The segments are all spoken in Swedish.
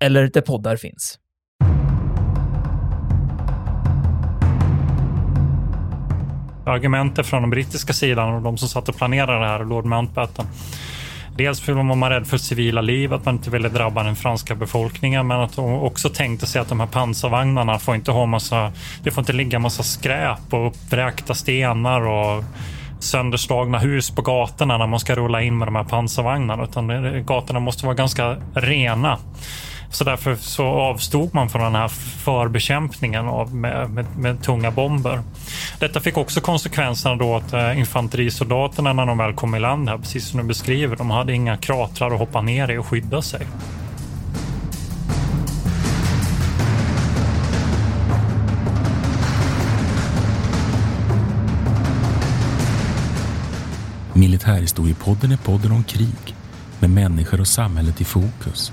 eller där poddar finns. Argumentet från den brittiska sidan och de som satt och planerade det här, Lord Mountbatten. Dels för var man rädd för civila liv, att man inte ville drabba den franska befolkningen, men att de också tänkte sig att de här pansarvagnarna får inte ha massa, det får inte ligga massa skräp och uppvräkta stenar och sönderslagna hus på gatorna när man ska rulla in med de här pansarvagnarna, utan gatorna måste vara ganska rena. Så därför så avstod man från den här förbekämpningen av, med, med, med tunga bomber. Detta fick också konsekvenserna då att eh, infanterisoldaterna när de väl kom i land här, precis som du beskriver, de hade inga kratrar att hoppa ner i och skydda sig. Militärhistoriepodden är podden om krig med människor och samhället i fokus.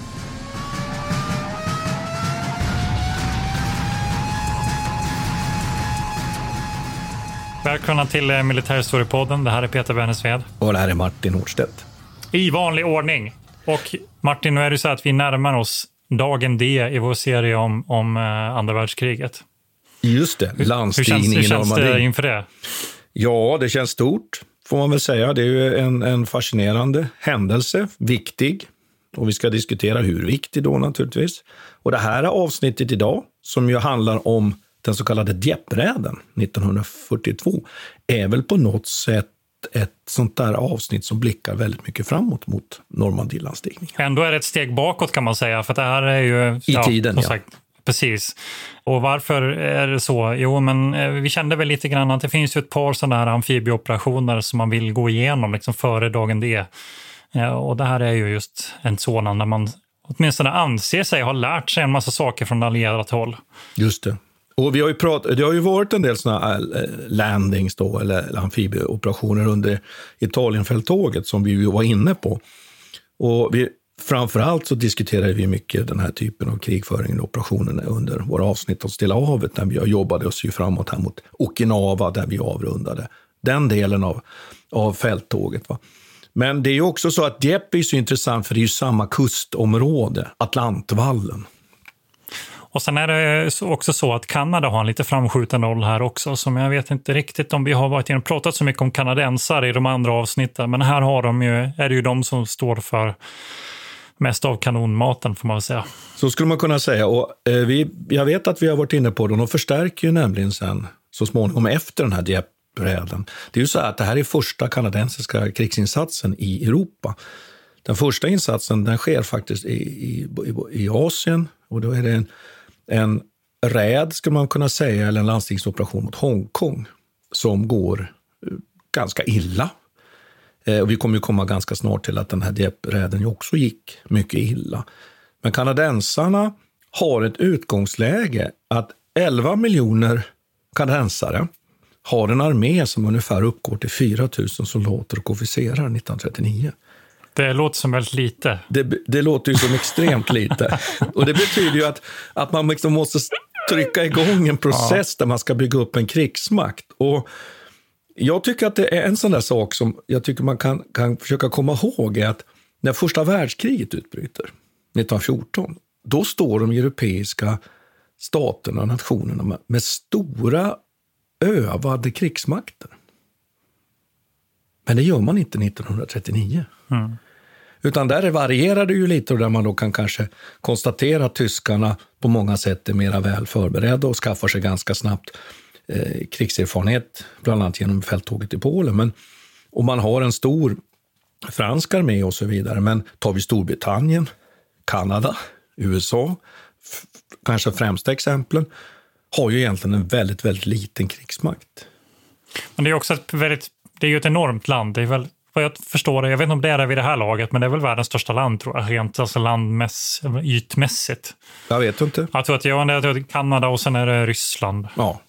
Välkomna till eh, Militärhistoriepodden. Det här är Peter Bennesved. Och det här är Martin Hårdstedt. I vanlig ordning. Och Martin, nu är det så att vi närmar oss dagen D i vår serie om, om eh, andra världskriget. Just det, landstigning hur känns, hur i Normandie. känns det inför det? Ja, det känns stort, får man väl säga. Det är ju en, en fascinerande händelse, viktig. Och vi ska diskutera hur viktig då naturligtvis. Och det här avsnittet idag, som ju handlar om den så kallade Dieppräden 1942, är väl på något sätt ett sånt där avsnitt som blickar väldigt mycket framåt mot Normandielandstigningen. Ändå är det ett steg bakåt kan man säga, för det här är ju... I tiden, ja. Sagt, precis. Och varför är det så? Jo, men eh, vi kände väl lite grann att det finns ju ett par sådana här amfibieoperationer som man vill gå igenom liksom före dagen D. Eh, och det här är ju just en sådan där man åtminstone anser sig ha lärt sig en massa saker från allierat håll. Just det. Och vi har ju pratat, det har ju varit en del såna eh, landings då, eller amfibieoperationer under Italienfälttåget som vi ju var inne på. Och vi, framförallt så diskuterade vi mycket den här typen av krigföring och operationer under våra avsnitt om Stilla havet, där vi jobbade oss ju framåt här mot Okinawa, där vi avrundade den delen av, av fälttåget. Va? Men det är ju också så att Dieppe är så intressant, för det är ju samma kustområde, Atlantvallen. Och sen är det också så att Kanada har en lite framskjuten roll här också, som jag vet inte riktigt om vi har varit och pratat så mycket om kanadensare i de andra avsnitten, men här har de ju, är det ju de som står för mest av kanonmaten får man väl säga. Så skulle man kunna säga. Och, eh, vi, jag vet att vi har varit inne på det, och de förstärker ju nämligen sen så småningom efter den här Dieppe-räden. Det är ju så att det här är första kanadensiska krigsinsatsen i Europa. Den första insatsen den sker faktiskt i, i, i, i Asien och då är det en en räd, skulle man kunna säga, eller en landstingsoperation mot Hongkong som går eh, ganska illa. Eh, och vi kommer ju komma ganska snart till att den här Dieppe-räden också gick mycket illa. Men kanadensarna har ett utgångsläge att 11 miljoner kanadensare har en armé som ungefär uppgår till 4 000 soldater och officerare 1939. Det låter som väldigt lite. Det, det låter ju som extremt lite. Och det betyder ju att, att man liksom måste trycka igång en process ja. där man ska bygga upp en krigsmakt. Och jag tycker att det är en sån där sak som jag tycker man kan, kan försöka komma ihåg är att när första världskriget utbryter 1914, då står de europeiska staterna och nationerna med, med stora övade krigsmakter. Men det gör man inte 1939. Mm. Utan där varierar det ju lite och där man då kan kanske konstatera att tyskarna på många sätt är mera väl förberedda och skaffar sig ganska snabbt eh, krigserfarenhet, bland annat genom fälttåget i Polen. Men och man har en stor fransk armé och så vidare. Men tar vi Storbritannien, Kanada, USA, kanske främsta exemplen, har ju egentligen en väldigt, väldigt liten krigsmakt. Men det är också ett väldigt, det är ju ett enormt land. Det är väl, vad jag förstår jag vet inte om det är det vid det här laget, men det är väl världens största land tror jag, rent alltså landmäss, ytmässigt. Jag vet inte. Jag tror att jag, det är Kanada och sen är det Ryssland. Ja,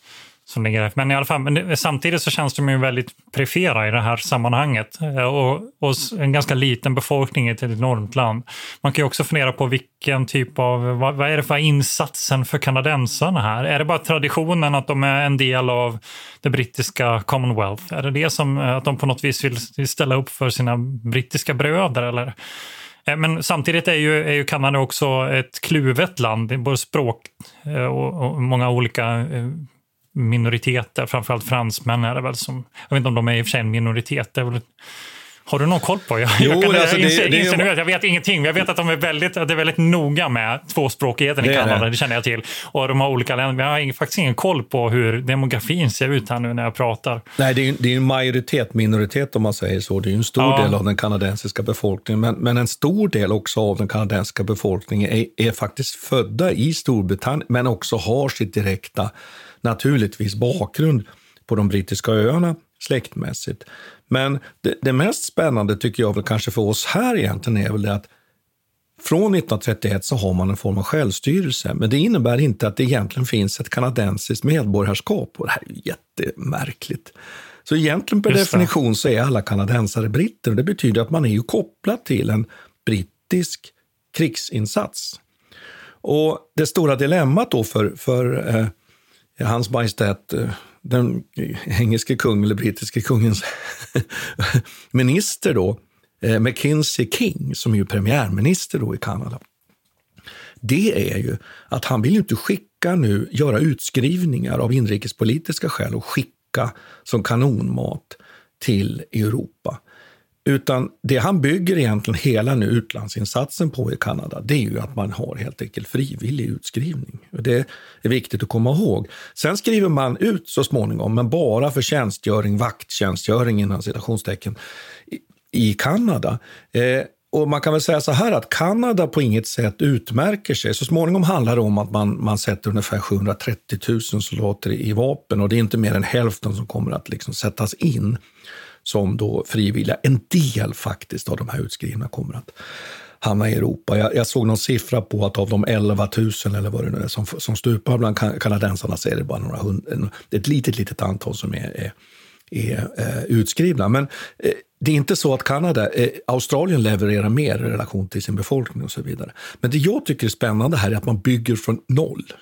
som ligger Men i alla fall, men det, samtidigt så känns de ju väldigt perifera i det här sammanhanget. Eh, och, och, en ganska liten befolkning i ett enormt land. Man kan ju också fundera på vilken typ av, vad, vad är det för insatsen för kanadensarna här? Är det bara traditionen att de är en del av det brittiska Commonwealth? Är det det som, eh, att de på något vis vill ställa upp för sina brittiska bröder eller? Eh, men samtidigt är ju, är ju Kanada också ett kluvet land, både språk och, och många olika minoriteter, framförallt fransmän är det väl som, jag vet inte om de är i och för sig en minoritet, väl har du någon koll på? Jag, jo, jag, kan, alltså, det, det, inse, det, jag vet ingenting. Jag vet att de är väldigt, att det är väldigt noga med tvåspråkigheten i Kanada. Det. det känner jag till. Och de har olika länder. Men jag har faktiskt ingen koll på hur demografin ser ut här nu när jag pratar. Nej, det är, det är en majoritet, minoritet om man säger så. Det är en stor ja. del av den kanadensiska befolkningen. Men, men en stor del också av den kanadensiska befolkningen är, är faktiskt födda i Storbritannien, men också har sitt direkta naturligtvis bakgrund på de brittiska öarna släktmässigt. Men det, det, mest spännande tycker jag väl kanske för oss här egentligen är väl det att från 1931 så har man en form av självstyrelse, men det innebär inte att det egentligen finns ett kanadensiskt medborgarskap. Och det här är ju jättemärkligt. Så egentligen per definition så är alla kanadensare britter och det betyder att man är ju kopplad till en brittisk krigsinsats. Och det stora dilemmat då för, för eh, Hans Majestät, eh, den engelske kungen, eller brittiske kungens minister då, eh, McKinsey King, som är ju premiärminister då i Kanada. Det är ju att han vill inte skicka nu, göra utskrivningar av inrikespolitiska skäl och skicka som kanonmat till Europa. Utan det han bygger egentligen hela nu utlandsinsatsen på i Kanada, det är ju att man har helt enkelt frivillig utskrivning. Det är viktigt att komma ihåg. Sen skriver man ut så småningom, men bara för tjänstgöring, vakttjänstgöring innan citationstecken, i Kanada. Eh, och man kan väl säga så här att Kanada på inget sätt utmärker sig. Så småningom handlar det om att man, man sätter ungefär 730 000 soldater i vapen och det är inte mer än hälften som kommer att liksom sättas in som då frivilliga. En del faktiskt av de här utskrivna kommer att hamna i Europa. Jag, jag, såg någon siffra på att av de 11 000 eller vad det nu är som, som stupar bland kanadensarna så är det bara några hundra, ett litet, litet antal som är, är, är eh, utskrivna. Men eh, det är inte så att Kanada, eh, Australien levererar mer i relation till sin befolkning och så vidare. Men det jag tycker är spännande här är att man bygger från noll.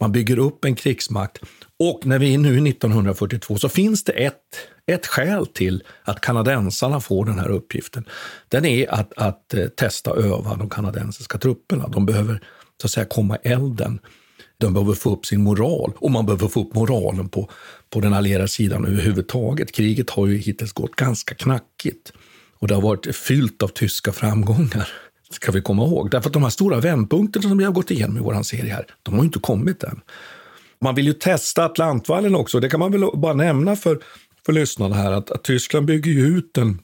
Man bygger upp en krigsmakt och när vi är nu 1942 så finns det ett, ett skäl till att kanadensarna får den här uppgiften. Den är att, att eh, testa och öva de kanadensiska trupperna. De behöver så att säga komma elden. De behöver få upp sin moral och man behöver få upp moralen på, på den allierade sidan överhuvudtaget. Kriget har ju hittills gått ganska knackigt och det har varit fyllt av tyska framgångar ska vi komma ihåg. Därför att de här stora vändpunkterna som vi har gått igenom i vår serie här, de har inte kommit än. Man vill ju testa Atlantvallen också. Det kan man väl bara nämna för, för lyssnarna här att, att Tyskland bygger ju ut en,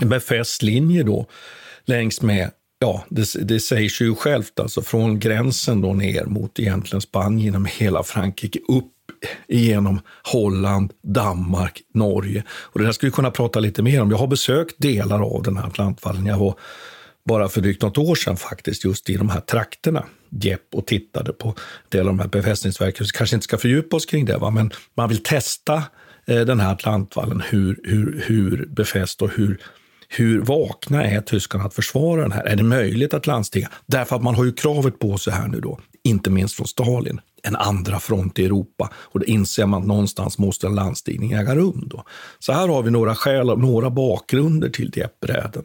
en befäst linje då längs med Ja, det, det sig ju självt, alltså från gränsen då ner mot egentligen Spanien, genom hela Frankrike, upp igenom Holland, Danmark, Norge. Och det där ska vi kunna prata lite mer om. Jag har besökt delar av den här Atlantvallen. Jag var bara för drygt något år sedan faktiskt, just i de här trakterna. Jepp och tittade på delar av de här befästningsverken. Vi kanske inte ska fördjupa oss kring det, va? men man vill testa eh, den här Atlantvallen, hur, hur, hur befäst och hur, hur vakna är tyskarna att försvara den här? Är det möjligt att landstiga? Därför att man har ju kravet på sig här nu då, inte minst från Stalin, en andra front i Europa. Och då inser man att någonstans måste en landstigning äga rum. Då. Så här har vi några skäl, några bakgrunder till Dieppbräden.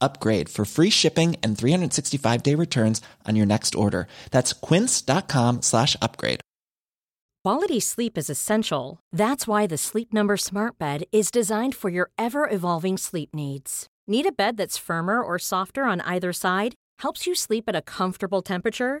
upgrade for free shipping and 365 day returns on your next order. That's quince.com slash upgrade. Quality sleep is essential. That's why the Sleep Number Smart Bed is designed for your ever evolving sleep needs. Need a bed that's firmer or softer on either side? Helps you sleep at a comfortable temperature?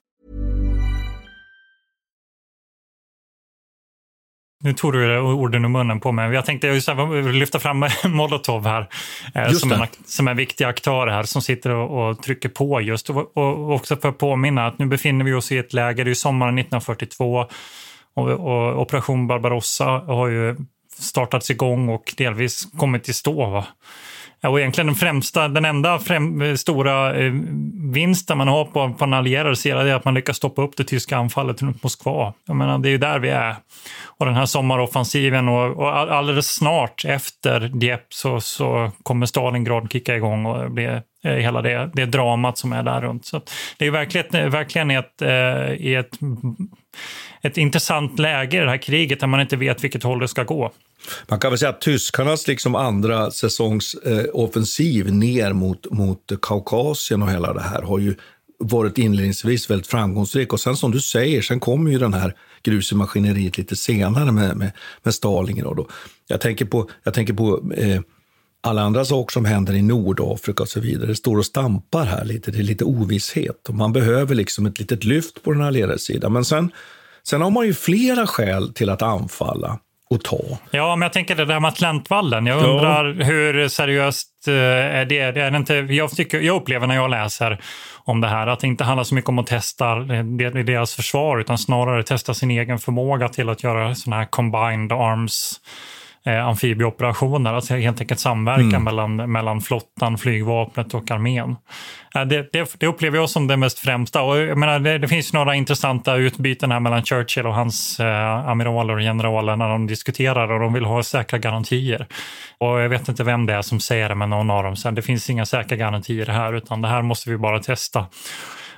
Nu tog du orden ur munnen på mig. Jag tänkte just lyfta fram Molotov här eh, som en, som en viktig aktör här som sitter och, och trycker på just. Och, och, också för att påminna att nu befinner vi oss i ett läge, det är sommaren 1942 och, och Operation Barbarossa har ju startats igång och delvis kommit till stå. Va? Och egentligen den främsta, den enda främ, eh, stora eh, vinsten man har på, på en allierad sida är att man lyckas stoppa upp det tyska anfallet runt Moskva. Jag menar, det är ju där vi är. Och den här sommaroffensiven och, och alldeles snart efter Dieppe så, så kommer Stalingrad kicka igång och bli eh, hela det, det dramat som är där runt. Så det är verkligen, verkligen ett, eh, i ett, ett intressant läge i det här kriget där man inte vet vilket håll det ska gå. Man kan väl säga att tyskarnas liksom andra säsongs eh, offensiv ner mot, mot Kaukasien och hela det här har ju varit inledningsvis väldigt framgångsrik. Och sen som du säger, sen kommer ju den här grus i maskineriet lite senare med, med, med Stalingrad. Jag tänker på, jag tänker på eh, alla andra saker som händer i Nordafrika och så vidare. Det står och stampar här lite, det är lite ovisshet. Och man behöver liksom ett litet lyft på den allierade sidan. Men sen, sen har man ju flera skäl till att anfalla att ta. Ja, men jag tänker det där med Atlantvallen. Jag undrar ja. hur seriöst eh, är det? det är inte, jag, tycker, jag upplever när jag läser om det här att det inte handlar så mycket om att testa deras försvar utan snarare testa sin egen förmåga till att göra sådana här combined arms eh, amfibieoperationer, alltså helt enkelt samverkan mm. mellan, mellan flottan, flygvapnet och armén. Eh, det, det, det, upplever jag som det mest främsta. Och jag menar, det, det finns några intressanta utbyten här mellan Churchill och hans eh, amiraler och generaler när de diskuterar och de vill ha säkra garantier. Och jag vet inte vem det är som säger det, men någon av dem säger det finns inga säkra garantier här, utan det här måste vi bara testa.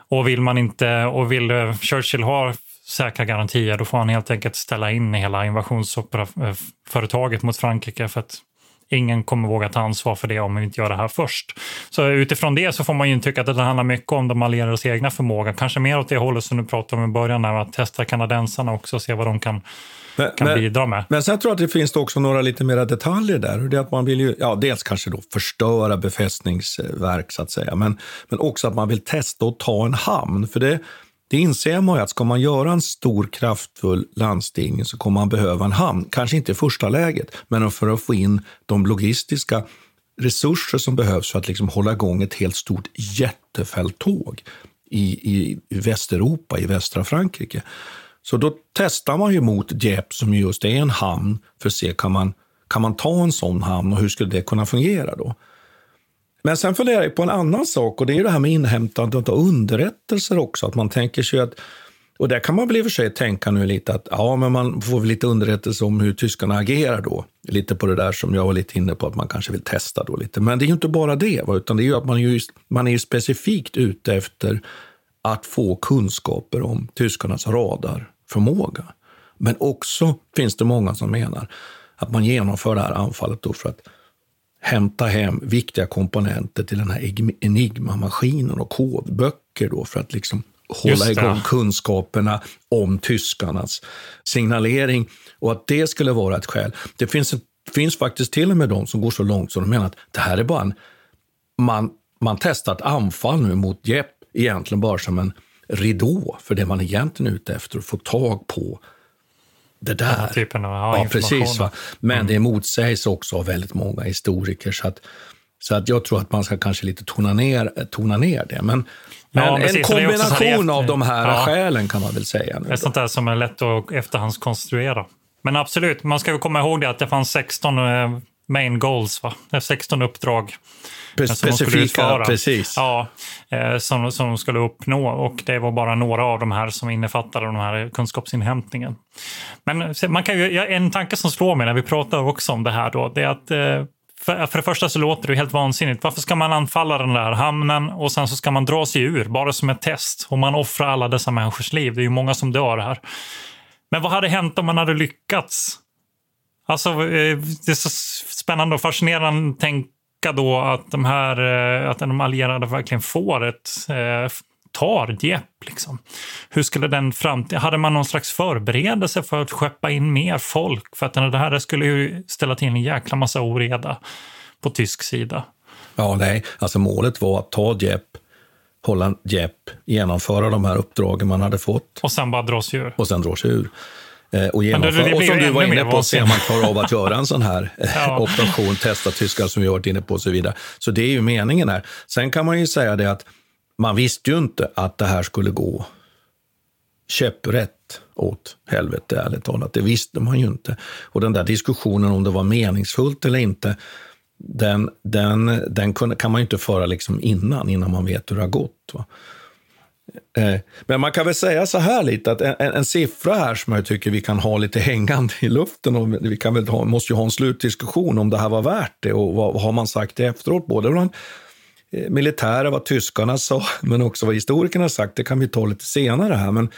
Och vill man inte, och vill eh, Churchill ha säkra garantier, då får han helt enkelt ställa in hela invasionsföretaget mot Frankrike för att ingen kommer våga ta ansvar för det om vi inte gör det här först. Så utifrån det så får man ju tycka att det handlar mycket om de allierades egna förmåga. Kanske mer åt det hållet som du pratade om i början, att testa kanadensarna också och se vad de kan men, kan men, bidra med. Men sen tror jag att det finns också några lite mera detaljer där. Det är att man vill ju, ja, dels kanske då förstöra befästningsverk så att säga, men, men också att man vill testa att ta en hamn. För det, det inser man ju att ska man göra en stor kraftfull landstigning så kommer man behöva en hamn. Kanske inte i första läget, men för att få in de logistiska resurser som behövs för att liksom hålla igång ett helt stort jättefälttåg i, i, i Västeuropa, i västra Frankrike. Så då testar man ju mot Dieppe som just är en hamn för att se kan man, kan man ta en sån hamn och hur skulle det kunna fungera då? Men sen funderar jag på en annan sak och det är det här med inhämtandet av underrättelser också. Att man tänker sig att, och där kan man väl i och för sig tänka nu lite att ja, men man får väl lite underrättelse om hur tyskarna agerar då. Lite på det där som jag var lite inne på att man kanske vill testa då lite. Men det är ju inte bara det, utan det är ju att man är, ju, man är ju specifikt ute efter att få kunskaper om tyskarnas radarförmåga. Men också finns det många som menar att man genomför det här anfallet då för att hämta hem viktiga komponenter till den här Enigma-maskinen och kodböcker då för att liksom hålla igång kunskaperna om tyskarnas signalering och att det skulle vara ett skäl. Det finns, finns faktiskt till och med de som går så långt som de menar att det här är bara en... Man, man testar ett anfall nu mot Jepp egentligen bara som en ridå för det man egentligen är ute efter, att få tag på det där. typen av ja, precis. Va? Men mm. det motsägs också av väldigt många historiker. Så att Så att jag tror att man ska kanske lite tona ner, tona ner det. Men, men Ja, en precis. Kombination av de här Ja. skälen kan man väl säga. Nu Det är sånt där som är lätt att efterhandskonstruera. Men absolut, man ska komma ihåg det att det fanns 16 eh, main goals, va? Det är 16 uppdrag. De skulle Specifika, precis. Ja, eh, som, som de skulle uppnå. Och det var bara några av de här som innefattade den här kunskapsinhämtningen. Men man kan ju, en tanke som slår mig när vi pratar också om det här då, det är att eh, för, för det första så låter det helt vansinnigt. Varför ska man anfalla den där hamnen och sen så ska man dra sig ur, bara som ett test? Och man offrar alla dessa människors liv. Det är ju många som dör här. Men vad hade hänt om man hade lyckats? Alltså, eh, det är så spännande och fascinerande att tänka då att de här eh, att de allierade verkligen får ett eh, tar Dieppe. Liksom. Hur skulle den framtid... Hade man någon slags förberedelse för att skeppa in mer folk? För att det här skulle ju ställa till en jäkla massa oreda på tysk sida. Ja, nej. Alltså målet var att ta Dieppe, hålla Dieppe, genomföra de här uppdragen man hade fått Och sen bara dra sig ur. och sen dra sig ur. Eh, och, genomföra. det och som du var inne på, se om man klarar av att göra en sån här eh, Ja. operation, testa tyskar som vi har varit inne på och så vidare. Så det är ju meningen här. Sen kan man ju säga det att man visste ju inte att det här skulle gå käpprätt åt helvete, ärligt talat. Det visste man ju inte. Och den där diskussionen om det var meningsfullt eller inte, den, den, den kan man ju inte föra liksom innan, innan man vet hur det har gått. Va? Eh, men man kan väl säga så här lite, att en, en, siffra här som jag tycker vi kan ha lite hängande i luften, och vi kan väl ha, måste ju ha en slutdiskussion om det här var värt det och vad, vad har man sagt efteråt, både bland eh, militärer, vad tyskarna sa, men också vad historikerna sagt, det kan vi ta lite senare här. Men,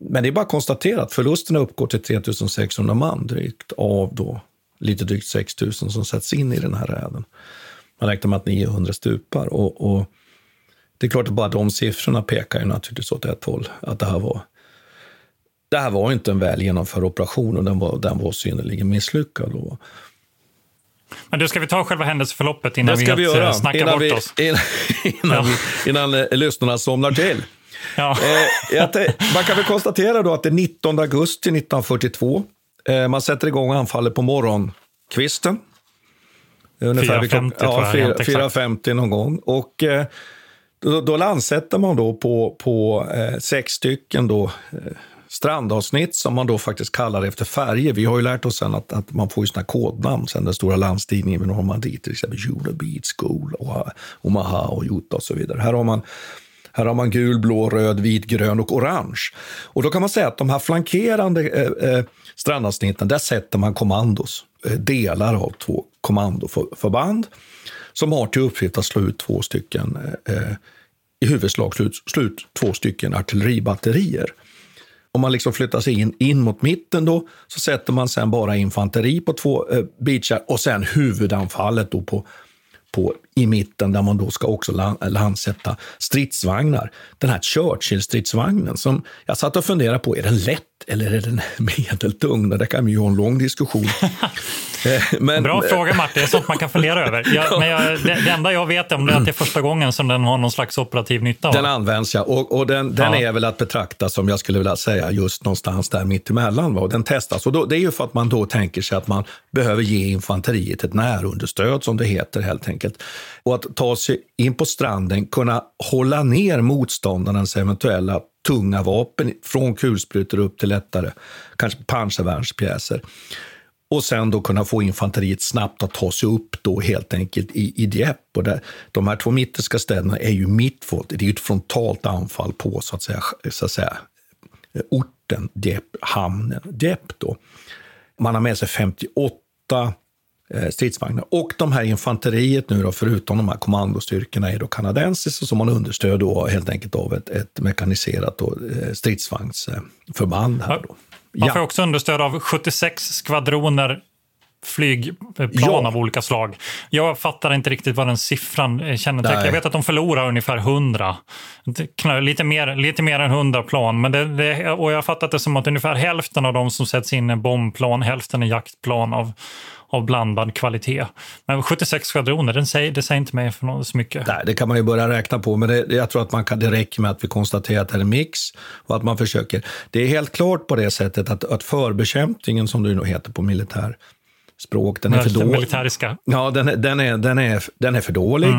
men det är bara att konstatera att förlusterna uppgår till 3600 man, drygt av då lite drygt 6000 som sätts in i den här räden. Man räknar med att 900 stupar. Och, och det är klart att bara de siffrorna pekar ju naturligtvis åt ett håll. Att det här var, det här var inte en väl genomförd operation och den var, den var synnerligen misslyckad. Och, Men du, ska vi ta själva händelseförloppet innan vi vi, göra. eh, snackar Innan, bort vi, oss? innan, innan, vi, innan eh, lyssnarna somnar till. Ja. Eh, jag man kan väl konstatera då att det är 19 augusti 1942. Eh, man sätter igång anfallet på morgonkvisten. Ungefär vid klock- 4.50 tror jag, ja, exakt. 4.50 någon gång. Och, eh, då, då landsätter man då på, på eh, sex stycken då, eh, strandavsnitt som man då faktiskt kallar efter färger. Vi har ju lärt oss sen att, att man får ju sina kodnamn sen den stora landstigningen vid Normandie, till exempel Juno Beach School, och Omaha och Utah och så vidare. Här har man här har man gul, blå, röd, vit, grön och orange. Och då kan man säga att de här flankerande eh, eh, strandavsnitten, där sätter man kommandos, eh, delar av två kommandoförband För, som har till uppgift att slå ut två stycken, eh, eh, i huvudslag slut, slut två stycken artilleribatterier. Om man liksom flyttar sig in, in mot mitten då, så sätter man sen bara infanteri på två eh, beachar och sen huvudanfallet då på, på, i mitten där man då ska också land, landsätta stridsvagnar. Den här Churchill-stridsvagnen som jag satt och funderade på, är den lätt eller är den medeltung? Det kan vi ju ha en lång diskussion. Eh, men, Bra fråga Martin, det är sånt man kan fundera över. Jag, men jag, det, det enda jag vet om det är att det är första gången som den har någon slags operativ nytta. va? Den används, ja. Och, och den, den Ja. är väl att betrakta som, jag skulle vilja säga, just någonstans där mittemellan. Va? Och den testas. Och då, det är ju för att man då tänker sig att man behöver ge infanteriet ett närunderstöd, som det heter helt enkelt. Och att ta sig in på stranden, kunna hålla ner motståndarens eventuella tunga vapen från kulsprutor upp till lättare, kanske pansarvärnspjäser. Och sen då kunna få infanteriet snabbt att ta sig upp då helt enkelt i, i Dieppe. Och där, de här två mitterska städerna är ju mittfålt. Det är ju ett frontalt anfall på så att säga, så att säga orten Dieppe, hamnen Dieppe. Då. Man har med sig 58 stridsvagnar. Och de här infanteriet nu då, förutom de här kommandostyrkorna, är då kanadensiska som man understöder då helt enkelt av ett, ett mekaniserat då, eh, stridsvagnsförband här då. Man får också understöd av 76 skvadroner flygplan Ja. av olika slag. Jag fattar inte riktigt vad den siffran eh, kännetecknar. Jag vet att de förlorar ungefär 100. Det- knar- Lite mer, lite mer än 100 plan. Men det, det, och jag har fattat det som att ungefär hälften av dem som sätts in är bombplan, hälften är jaktplan av, av blandad kvalitet. Men 76 skvadroner, den säger, det säger inte mig för något, så mycket. Nej, det kan man ju börja räkna på, men det, jag tror att man kan, det räcker med att vi konstaterar att det är en mix och att man försöker. Det är helt klart på det sättet att, att förbekämpningen, som det nu heter på militär språk. Den är för dålig. Militäriska. Ja, den, är- den, är, den, är, den är för dålig.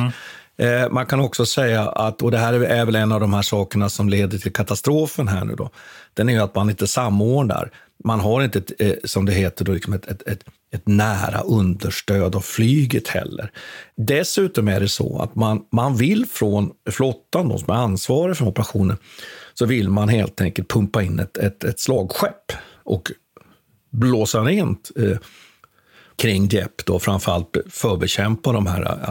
Eh, man kan också säga att, och det här är väl en av de här sakerna som leder till katastrofen här nu då, den är ju att man inte samordnar. Man har inte, ett, eh, som det heter, då, liksom ett, ett, ett, ett nära understöd av flyget heller. Dessutom är det så att man, man vill från flottan, de som är ansvariga för operationen, så vill man helt enkelt pumpa in ett, ett, ett slagskepp och blåsa rent eh, kring Dieppe, då framförallt förbekämpa de här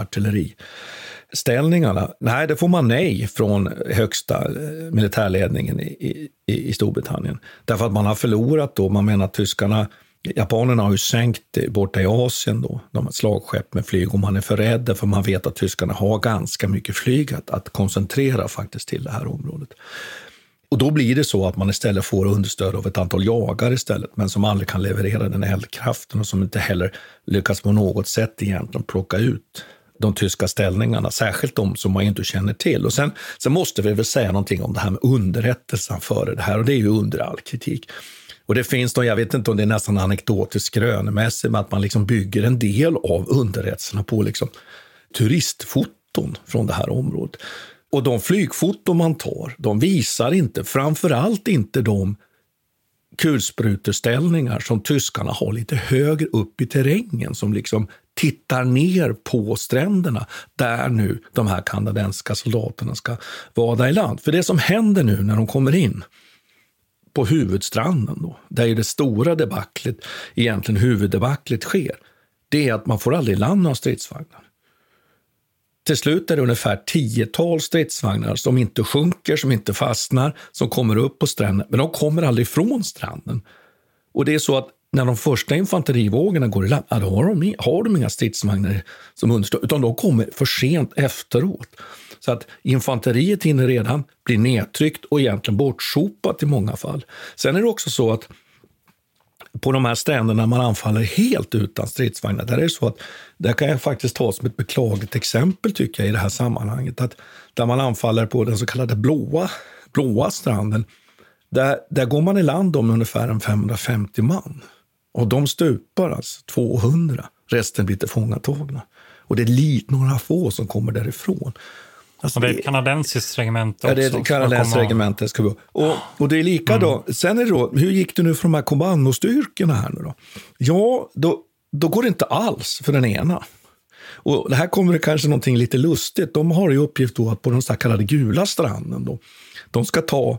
Ställningarna? Nej, det får man nej från högsta eh, militärledningen i, i, i Storbritannien. Därför att man har förlorat då, man menar att tyskarna Japanerna har ju sänkt borta i Asien då, de har slagskepp med flyg och man är för rädd för man vet att tyskarna har ganska mycket flyg att, att koncentrera faktiskt till det här området. Och då blir det så att man istället får understöd av ett antal jagare istället, men som aldrig kan leverera den eldkraften och som inte heller lyckas på något sätt egentligen plocka ut de tyska ställningarna, särskilt de som man inte känner till. Och sen, sen måste vi väl säga någonting om det här med underrättelsen före det här, och det är ju under all kritik. Och det finns då, jag vet inte om det är nästan anekdotiskt skrönemässigt, men att man liksom bygger en del av underrättelserna på liksom turistfoton från det här området. Och de flygfoton man tar, de visar inte, framförallt inte de kulspruteställningar som tyskarna har lite högre upp i terrängen som liksom tittar ner på stränderna där nu de här kanadensiska soldaterna ska vada i land. För det som händer nu när de kommer in på huvudstranden, då, där ju det stora debaclet, egentligen huvuddebaclet sker, det är att man får aldrig i land några stridsvagnar. Till slut är det ungefär tiotal stridsvagnar som inte sjunker, som inte fastnar, som kommer upp på stranden, men de kommer aldrig från stranden. Och det är så att när de första infanterivågorna går i land, ja, då har de, har de inga stridsvagnar som understöd, utan de kommer för sent efteråt. Så att infanteriet hinner redan bli nedtryckt och egentligen bortsopat i många fall. Sen är det också så att på de här stränderna man anfaller helt utan stridsvagnar, där är det så att där kan jag faktiskt ta som ett beklagligt exempel tycker jag i det här sammanhanget, att där man anfaller på den så kallade blåa, blåa stranden, där, där går man i land om ungefär 550 man. Och de stupar alltså 200. Resten blir tillfångatagna. Och det är lit, några få som kommer därifrån. Alltså, Och det är ett kanadensiskt regemente Ja, det är också, ett kanadensiskt regemente. Ska. Och, och det är likadant. Sen är det då, hur gick det nu för de här kommandostyrkorna här nu då? Ja, då, då går det inte alls för den ena. Och det här kommer det kanske någonting lite lustigt. De har i uppgift då att på den så kallade gula stranden då, de ska ta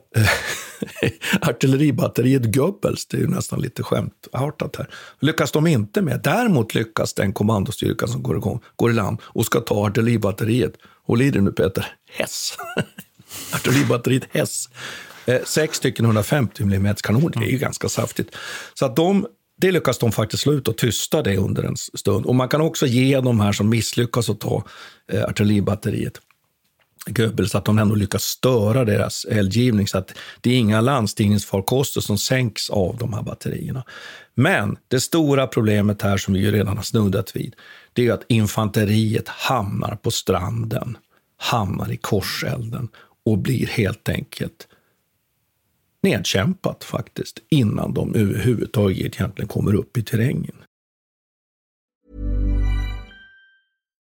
artilleribatteriet Goebbels. Det är ju nästan lite skämtartat här. Lyckas de inte med. Däremot lyckas den kommandostyrka som går, igång, går i land och ska ta artilleribatteriet. Håll i dig nu Peter. Hess. artilleribatteriet Hess. Eh, sex stycken 150 mm kanoner, det är ju ganska saftigt. Så att de, det lyckas de faktiskt slå ut och tysta det under en stund. Och man kan också ge de här som misslyckas att ta eh, artilleribatteriet Goebbels att de ändå lyckas störa deras eldgivning så att det är inga landstigningsfarkoster som sänks av de här batterierna. Men det stora problemet här som vi ju redan har snuddat vid, det är att infanteriet hamnar på stranden, hamnar i korselden och blir helt enkelt nedkämpat faktiskt innan de överhuvudtaget egentligen kommer upp i terrängen.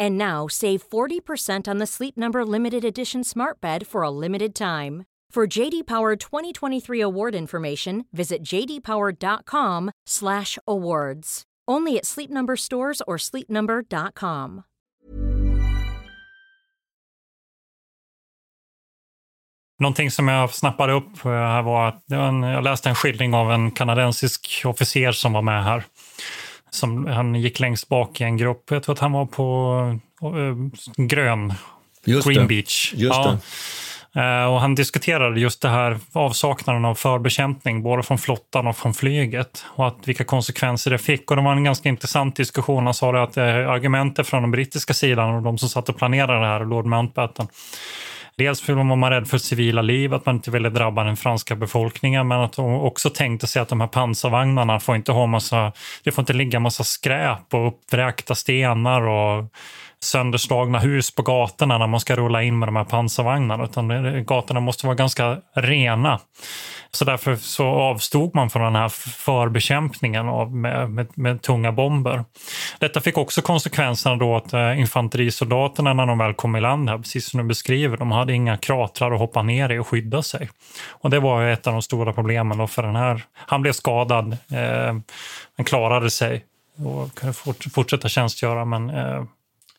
And now save 40% on the Sleep Number limited edition smart bed for a limited time. For JD Power 2023 award information, visit jdpower.com/awards. Only at Sleep Number stores or sleepnumber.com. Någonting som jag snappade upp eh, här var att jag läste en skildring av en kanadensisk officer som var med här. Som, han gick längst bak i en grupp. Jag tror att han var på uh, grön, Just Green det. Beach. Just ja. Uh, och han diskuterade just det här avsaknaden av förbekämpning, både från flottan och från flyget. Och att vilka konsekvenser det fick. Och det var en ganska intressant diskussion. Han sa det att uh, argumentet från den brittiska sidan och de som satt och planerade det här, Lord Mountbatten, Dels var man rädd för civila liv, att man inte ville drabba den franska befolkningen, men att de också tänkte sig att de här pansarvagnarna får inte ha massa, det får inte ligga massa skräp och uppvräkta stenar och sönderslagna hus på gatorna när man ska rulla in med de här pansarvagnarna, utan gatorna måste vara ganska rena. Så därför så avstod man från den här förbekämpningen av, med, med, med tunga bomber. Detta fick också konsekvenserna då att eh, infanterisoldaterna när de väl kom i land här, precis som du beskriver, de hade inga kratrar att hoppa ner i och skydda sig. Och det var ett av de stora problemen då för den här. Han blev skadad, eh, han klarade sig och kunde fort, fortsätta tjänstgöra men eh,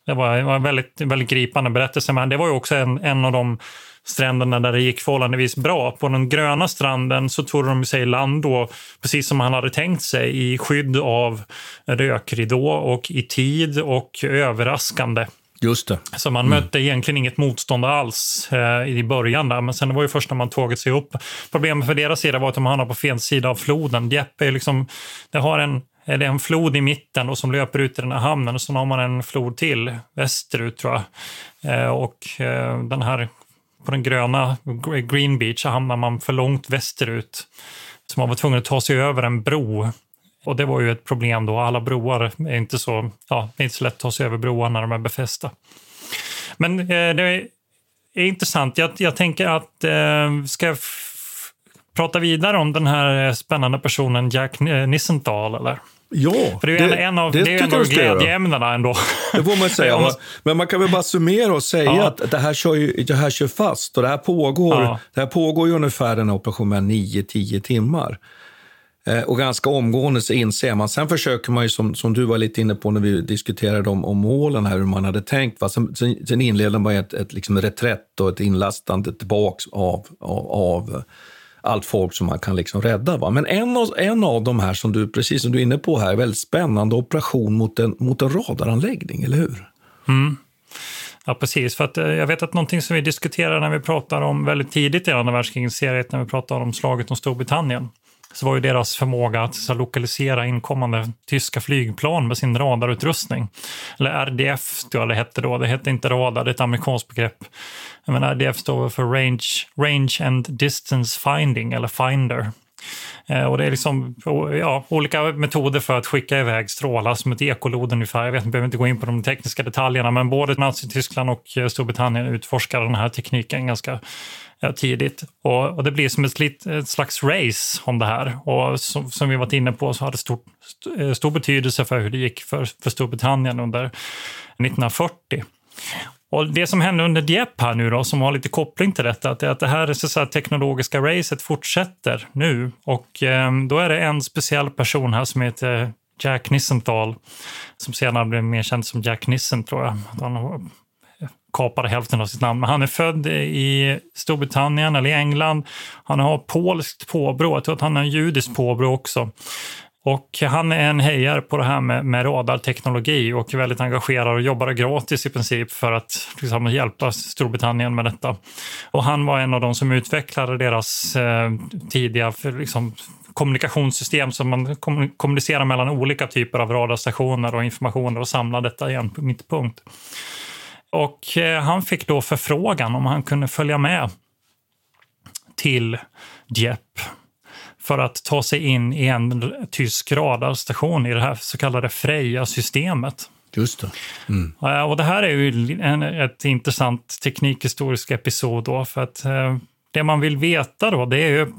det var, det var en väldigt, väldigt gripande berättelse, men det var ju också en, en av de stränderna där det gick förhållandevis bra. På den gröna stranden så tog de sig i land då, precis som han hade tänkt sig, i skydd av rökridå och i tid och överraskande. Just det. Så man mm. mötte egentligen inget motstånd alls eh, i början där, men sen var det först när man tagit sig upp. Problemet för deras sida var att de hamnade på fel sida av floden. Dieppe är liksom, det har en är det en flod i mitten och som löper ut i den här hamnen och så har man en flod till västerut tror jag. Eh, och eh, den här på den gröna Green Beach så hamnar man för långt västerut. Så man var tvungen att ta sig över en bro. Och det var ju ett problem då. Alla broar är inte så, ja, det är inte så lätt att ta sig över broar när de är befästa. Men eh, det är intressant. Jag, jag tänker att, eh, ska jag prata vidare om den här eh, spännande personen Jack Nissenthal eller? Ja, För det är det, en av, det, det är en av glädjeämnena ändå. Det får man säga. Men man kan väl bara summera och säga ja. att det här, kör ju, det här kör fast och det här pågår, Ja. det här pågår ju ungefär en operation med 9-10 timmar. Eh, och ganska omgående så inser man. Sen försöker man ju, som, som du var lite inne på när vi diskuterade om, om målen här, hur man hade tänkt. Va? Sen, sen, sen inleder man ju ett, ett liksom reträtt och ett inlastande tillbaks av, av, av allt folk som man kan liksom rädda. Va? Men en av, en av de här, som du, precis som du är inne på här, är väldigt spännande operation mot en, mot en radaranläggning, eller hur? Mm. Ja, precis. För att, eh, jag vet att någonting som vi diskuterade när vi pratade om väldigt tidigt i andra världskrigets när vi pratade om slaget om Storbritannien, så var ju deras förmåga att så, lokalisera inkommande tyska flygplan med sin radarutrustning. Eller RDF tror jag det hette då. Det hette inte radar, det är ett amerikanskt begrepp. Men RDF står för Range, Range and Distance Finding, eller Finder. Eh, och det är liksom ja, olika metoder för att skicka iväg strålar som ett ekolod ungefär. Jag vet, jag behöver inte gå in på de tekniska detaljerna, men både Nazityskland och eh, Storbritannien utforskar den här tekniken ganska Eh, tidigt. Och, och, det blir som ett, lit, ett slags race om det här. Och som, som vi varit inne på så hade det stor, eh, stor betydelse för hur det gick för, för Storbritannien under 1940. Och det som hände under Dieppe här nu då, som har lite koppling till detta, att det, att det här så så här, teknologiska racet fortsätter nu. Och eh, då är det en speciell person här som heter Jack Nissenthal, som senare blev mer känd som Jack Nissen tror jag. Han kapade hälften av sitt namn. Men han är född i Storbritannien eller i England. Han har polskt påbrå. Jag tror att han har judiskt påbrå också. Och han är en hejare på det här med, med radarteknologi och är väldigt engagerad och jobbar gratis i princip för att liksom, hjälpa Storbritannien med detta. Och han var en av de som utvecklade deras eh, tidiga liksom, kommunikationssystem som man kommunicerar mellan olika typer av radarstationer och informationer och samlar detta i en mittpunkt. Och eh, han fick då förfrågan om han kunde följa med till Dieppe för att ta sig in i en tysk radarstation i det här så kallade Freja-systemet. Just det. Mm. Och det här är ju en, ett intressant teknikhistorisk episod då, för att eh, det man vill veta då, det är ju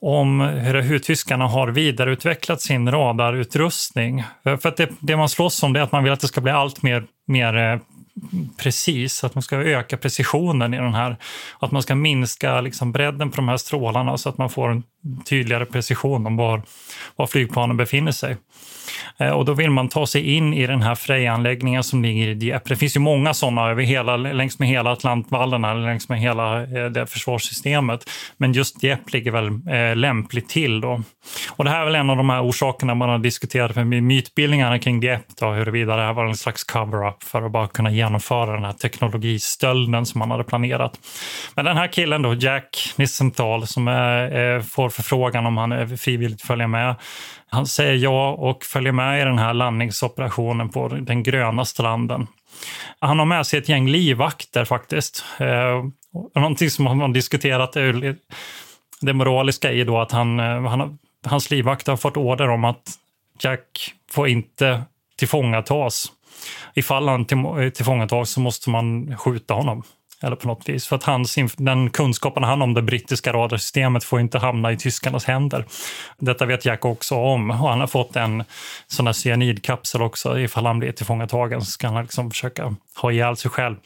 om hur tyskarna har vidareutvecklat sin radarutrustning. För att det, det man slåss om det är att man vill att det ska bli allt mer, mer eh, precis, att man ska öka precisionen i den här. Att man ska minska liksom bredden på de här strålarna så att man får en tydligare precision om var, var flygplanen befinner sig. Eh, och då vill man ta sig in i den här Freja-anläggningen som ligger i Dieppe. Det finns ju många sådana över hela, längs med hela Atlantvallarna, längs med hela eh, det försvarssystemet. Men just Dieppe ligger väl eh, lämpligt till då. Och det här är väl en av de här orsakerna man har diskuterat med mytbildningarna kring Dieppe, då, huruvida det här var en slags cover-up för att bara kunna genomföra den här teknologistölden som man hade planerat. Men den här killen då, Jack Nissenthal, som är, eh, får förfrågan om han frivilligt följer med, han säger ja och följer med i den här landningsoperationen på den gröna stranden. Han har med sig ett gäng livvakter faktiskt. Eh, någonting som man har diskuterat är det moraliska i då att han, eh, han, hans livvakter har fått order om att Jack får inte tillfångatas. Ifall han eh, tillfångatas så måste man skjuta honom. Eller på något vis. För att hans, den kunskapen han om det brittiska radarsystemet får inte hamna i tyskarnas händer. Detta vet Jack också om. Och han har fått en sån här cyanidkapsel också. Ifall han blir tillfångatagen så ska han liksom försöka ha ihjäl sig själv.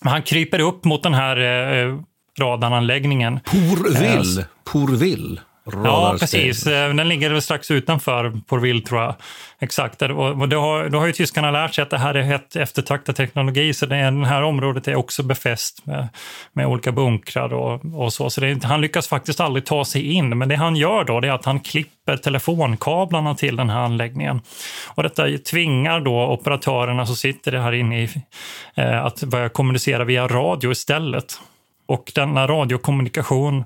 Men han kryper upp mot den här eh, radaranläggningen. Pourville. Eh, Pourville. Ja, precis. Eh, den ligger strax utanför Porville, tror jag. Exakt. Och då, har, då har ju tyskarna lärt sig att det här är ett eftertraktad teknologi, så det, det här området är också befäst med, med olika bunkrar och, och så. Så det, han lyckas faktiskt aldrig ta sig in, men det han gör då är att han klipper telefonkablarna till den här anläggningen. Och detta tvingar då operatörerna som sitter här inne i, eh, att börja kommunicera via radio istället. Och denna radiokommunikation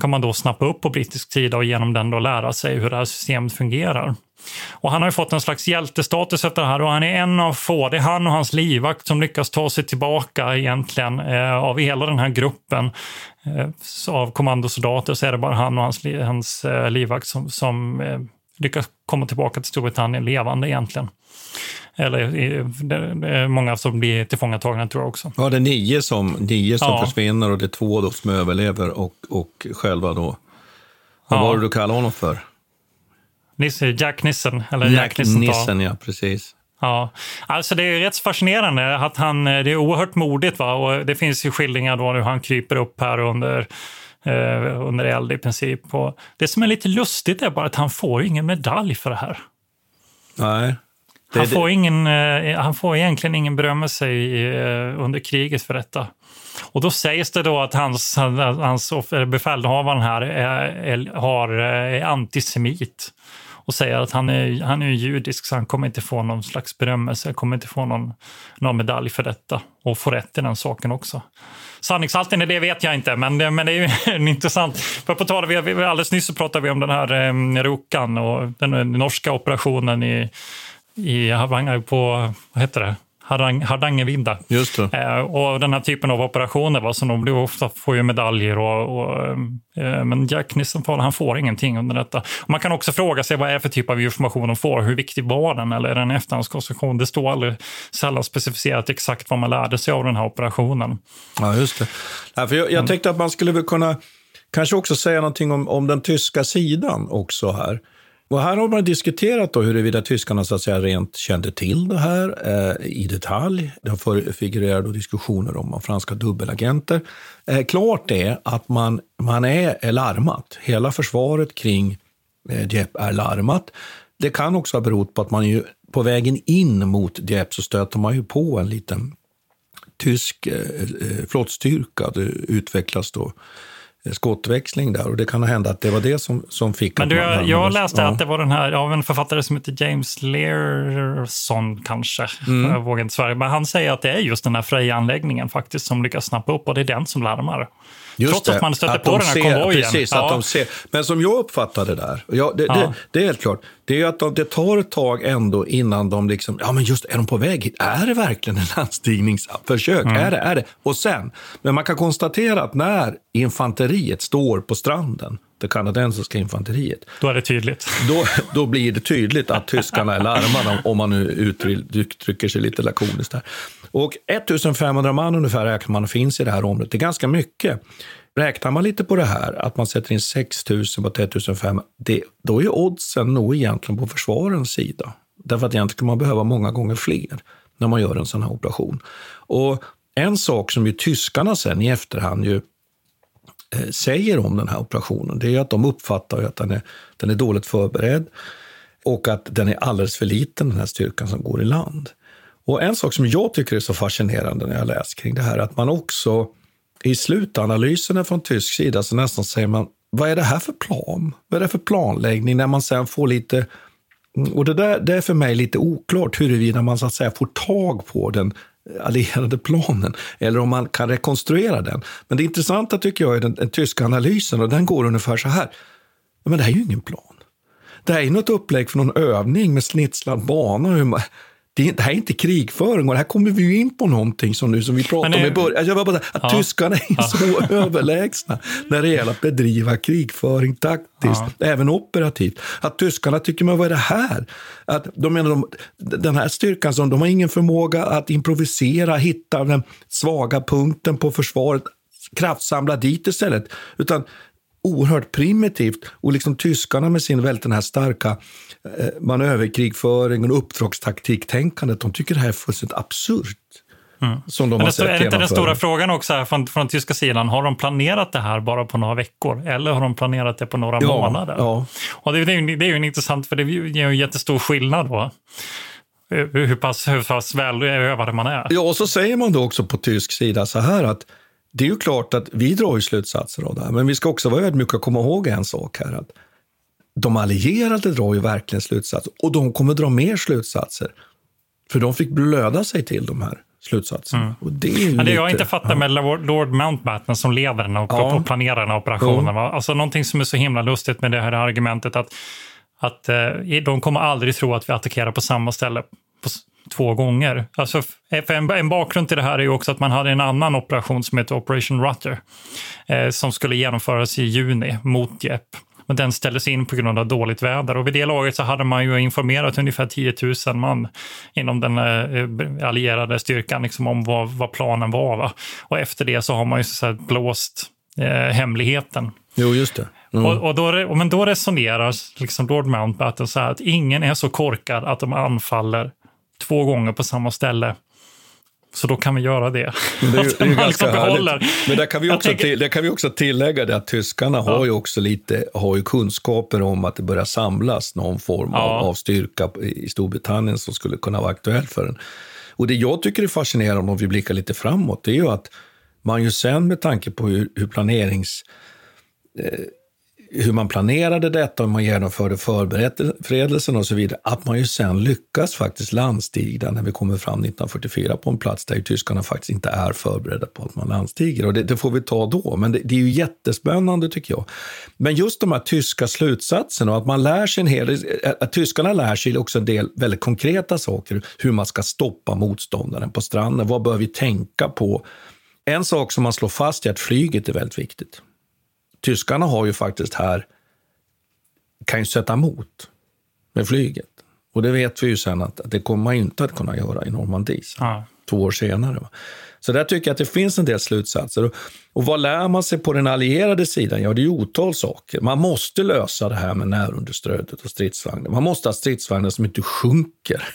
kan man då snappa upp på brittisk sida och genom den då lära sig hur det här systemet fungerar. Och han har fått en slags hjältestatus efter det här och han är en av få, det är han och hans livvakt som lyckas ta sig tillbaka egentligen eh, av hela den här gruppen eh, av kommandosoldater så är det bara han och hans, hans eh, livvakt som, som eh, lyckas komma tillbaka till Storbritannien levande egentligen. Eller många som blir tillfångatagna tror jag också. Ja, det är nio som, nio som ja. försvinner och det är två då som överlever och, och själva då. Vad ja. var det du kallade honom för? Nisse, Jack Nissen. Eller Jack, Jack Nissen, ja precis. Ja, alltså det är rätt fascinerande att han, det är oerhört modigt va? och det finns ju skildringar då hur han kryper upp här under eh, under eld i princip. Och det som är lite lustigt är bara att han får ingen medalj för det här. Nej. Han får, ingen, eh, han får egentligen ingen berömmelse eh, under kriget för detta. Och då sägs det då att hans, hans befälhavaren här är, har, är antisemit och säger att han är, han är judisk så han kommer inte få någon slags berömmelse, han kommer inte få någon, någon medalj för detta och få rätt i den saken också. Sanningshalten i det vet jag inte, men, men det är ju en intressant... För på tal, vi, alldeles nyss så pratade vi om den här eh, Rukan och den norska operationen i i Hardanger på, vad heter det? Hardang, Hardangervidda. Just det. Eh, och den här typen av operationer va, så de blir ofta får ju medaljer. Och, och eh, men Jack Nissenfall, han får ingenting under detta. Och man kan också fråga sig vad är det för typ av information de får. Hur viktig var den? Eller är det en efterhandskonstruktion? Det står aldrig sällan specificerat exakt vad man lärde sig av den här operationen. Ja, just det. Ja, för jag, jag tänkte att man skulle kunna kanske också säga någonting om, om den tyska sidan också här. Och här har man diskuterat då huruvida tyskarna så att säga rent kände till det här eh, i detalj. Det har figurerat då diskussioner om, franska dubbelagenter. Eh, klart är att man, man är, larmat. Hela försvaret kring eh, Dieppe är larmat. Det kan också ha berott på att man ju på vägen in mot Dieppe så stöter man ju på en liten tysk eh, eh flottstyrka. Det utvecklas då skottväxling där och det kan hända att det var det som, som fick... Men du, jag, jag läste ja. att det var den här av en författare som heter James Learson kanske, mm. jag vågar inte svära, men han säger att det är just den här Freja-anläggningen faktiskt som lyckas snappa upp och det är den som larmar. Just Trots det, att man stöter att på den här ser, konvojen. Precis, ja. att de ser. Men som jag uppfattar det där, ja, det, ja. det, det, är helt klart, det är att de, det tar ett tag ändå innan de liksom, ja men just är de på väg hit? Är det verkligen en landstigningsförsök? Mm. Är det, är det? Och sen, men man kan konstatera att när infanteriet står på stranden det kanadensiska infanteriet. Då är det tydligt. Då, då blir det tydligt att tyskarna är larmade, om man nu uttrycker sig lite lakoniskt där. Och 1500 man ungefär räknar man finns i det här området. Det är ganska mycket. Räknar man lite på det här, att man sätter in 6 000 på 3500, då är oddsen nog egentligen på försvarens sida. Därför att egentligen kan man behöva många gånger fler när man gör en sån här operation. Och en sak som ju tyskarna sen i efterhand ju Eh, säger om den här operationen, det är att de uppfattar att den är, den är dåligt förberedd och att den är alldeles för liten, den här styrkan som går i land. Och en sak som jag tycker är så fascinerande när jag läser kring det här, att man också i slutanalyserna från tysk sida så nästan säger man, vad är det här för plan? Vad är det för planläggning? När man sen får lite mm, och det, där, det är för mig lite oklart huruvida man så att säga får tag på den allierade planen eller om man kan rekonstruera den. Men det intressanta tycker jag är den, den tyska analysen och den går ungefär så här. Men det här är ju ingen plan. Det här är något upplägg för någon övning med snitslad bana det, det här är inte krigföring och här kommer vi in på någonting som, nu, som vi pratade om i början. Jag bara, att ja. tyskarna är ja. så överlägsna när det gäller att bedriva krigföring taktiskt, ja. även operativt. Att tyskarna tycker, men vad är det här? Att de menar, de, den här styrkan, som, de har ingen förmåga att improvisera, hitta den svaga punkten på försvaret, kraftsamla dit istället. Utan oerhört primitivt. Och liksom tyskarna med sin väldigt den här starka eh, manöverkrigföring och uppdragstaktiktänkandet, de tycker det här är fullständigt absurt. Mm. Som de Men har sett är inte den stora frågan också här från, från tyska sidan, har de planerat det här bara på några veckor eller har de planerat det på några ja, månader? Ja. Och det, det, är ju, det är ju intressant, för det ger en jättestor skillnad då hur pass, hur pass välövade man är. Ja, och så säger man då också på tysk sida så här att det är ju klart att vi drar ju slutsatser av det här, men vi ska också vara ödmjuka och komma ihåg en sak här. Att de allierade drar ju verkligen slutsatser och de kommer dra mer slutsatser. För de fick blöda sig till de här slutsatserna. Mm. Och det är ju Men det lite, jag inte fattar ja. med Lord Mountbatten som leder den och, ja. planerar den här operationen. Ja. Alltså någonting som är så himla lustigt med det här argumentet att, att eh, de kommer aldrig tro att vi attackerar på samma ställe på, två gånger. Alltså, en, en, bakgrund till det här är ju också att man hade en annan operation som heter Operation Rutter eh, som skulle genomföras i juni mot JEP. Men den ställdes in på grund av dåligt väder och vid det laget så hade man ju informerat ungefär 10 000 man inom den eh, allierade styrkan liksom om vad, vad planen var. Va? Och efter det så har man ju så att blåst eh, hemligheten. Jo, just det. Mm. Och, och, då, men då resonerar liksom Lord Mountbatten så här att ingen är så korkad att de anfaller två gånger på samma ställe. Så då kan vi göra det. Men det är, det är ganska härligt. Men där kan, vi också tänker... till, där kan vi också tillägga det att tyskarna ja. har ju också lite har ju kunskaper om att det börjar samlas någon form ja. av, av styrka i Storbritannien som skulle kunna vara aktuell för en. Och det jag tycker är fascinerande om vi blickar lite framåt, det är ju att man ju sen med tanke på hur, hur planerings eh, hur man planerade detta, hur man genomförde förberedelsen och så vidare, att man ju sen lyckas faktiskt landstiga när vi kommer fram 1944 på en plats där ju tyskarna faktiskt inte är förberedda på att man landstiger. Och det, det får vi ta då, men det, det, är ju jättespännande tycker jag. Men just de här tyska slutsatserna och att man lär sig en hel att tyskarna lär sig också en del väldigt konkreta saker, hur man ska stoppa motståndaren på stranden. Vad bör vi tänka på? En sak som man slår fast är att flyget är väldigt viktigt tyskarna har ju faktiskt här, kan ju sätta emot med flyget. Och det vet vi ju sen att, att det kommer man inte att kunna göra i Normandie ja. två år senare. Va? Så där tycker jag att det finns en del slutsatser. Och, och vad lär man sig på den allierade sidan? Ja, det är otal saker. Man måste lösa det här med närunderstödet och stridsvagnar. Man måste ha stridsvagnar som inte sjunker.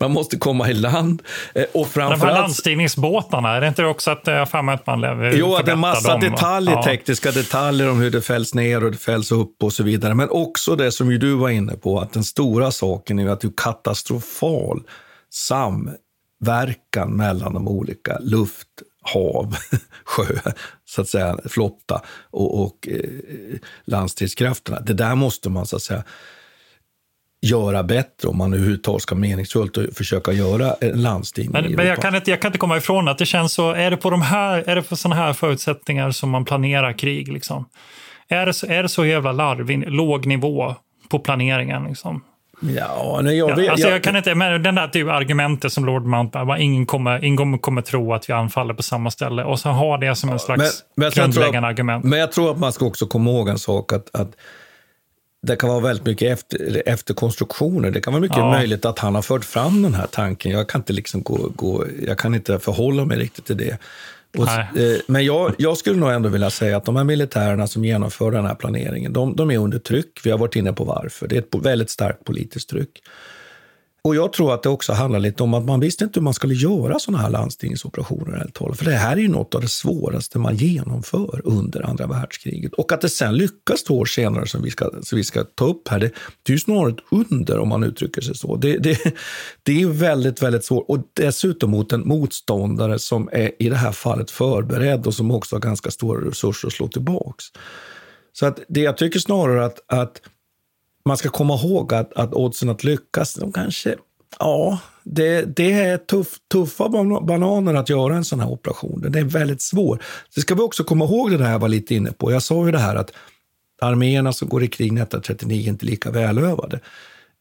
Man måste komma i land. Eh, och framförallt... De här landstigningsbåtarna, är det inte också att jag för att man lever Jo, att det är massa dem, detaljer, ja. tekniska detaljer om hur det fälls ner och det fälls upp och så vidare. Men också det som du var inne på, att den stora saken är att det är katastrofal samverkan mellan de olika luft, hav, sjö, så att säga, flotta och, och eh, landstridskrafterna. Det där måste man så att säga göra bättre om man överhuvudtaget ska meningsfullt och försöka göra landsting men, men jag, kan inte, jag kan inte komma ifrån att det känns så, är det på de här, är det på sådana här förutsättningar som man planerar krig liksom? Är det, är det så jävla larvig, låg nivå på planeringen liksom? Ja, nej, jag, ja, vet, alltså jag, jag kan inte, men den där typ argumentet som Lord Mountbatten, ingen kommer, ingen kommer tro att vi anfaller på samma ställe och så ha det som en slags men, men grundläggande jag, argument. Men jag tror att man ska också komma ihåg en sak, att, att det kan vara väldigt mycket efter, efterkonstruktioner. Det kan vara mycket ja. möjligt att han har fört fram den här tanken. Jag kan inte, liksom gå, gå, jag kan inte förhålla mig riktigt till det. Och, eh, men jag, jag, skulle nog ändå vilja säga att de här militärerna som genomför den här planeringen, de, de är under tryck. Vi har varit inne på varför. Det är ett väldigt starkt politiskt tryck. Och jag tror att det också handlar lite om att man visste inte hur man skulle göra sådana här landstigningsoperationer. För det här är ju något av det svåraste man genomför under andra världskriget. Och att det sen lyckas två år senare, som vi ska, som vi ska ta upp här, det, det är ju snarare ett under om man uttrycker sig så. Det, det, det är väldigt, väldigt svårt. Och dessutom mot en motståndare som är i det här fallet förberedd och som också har ganska stora resurser att slå tillbaks. Så att det jag tycker snarare att, att man ska komma ihåg att, att oddsen att lyckas, de kanske... Ja, det, det är tuff, tuffa bananer att göra en sån här operation. Den är väldigt svår. Det ska vi också komma ihåg det där jag var lite inne på. Jag sa ju det här att arméerna som går i krig 1939 är inte lika välövade.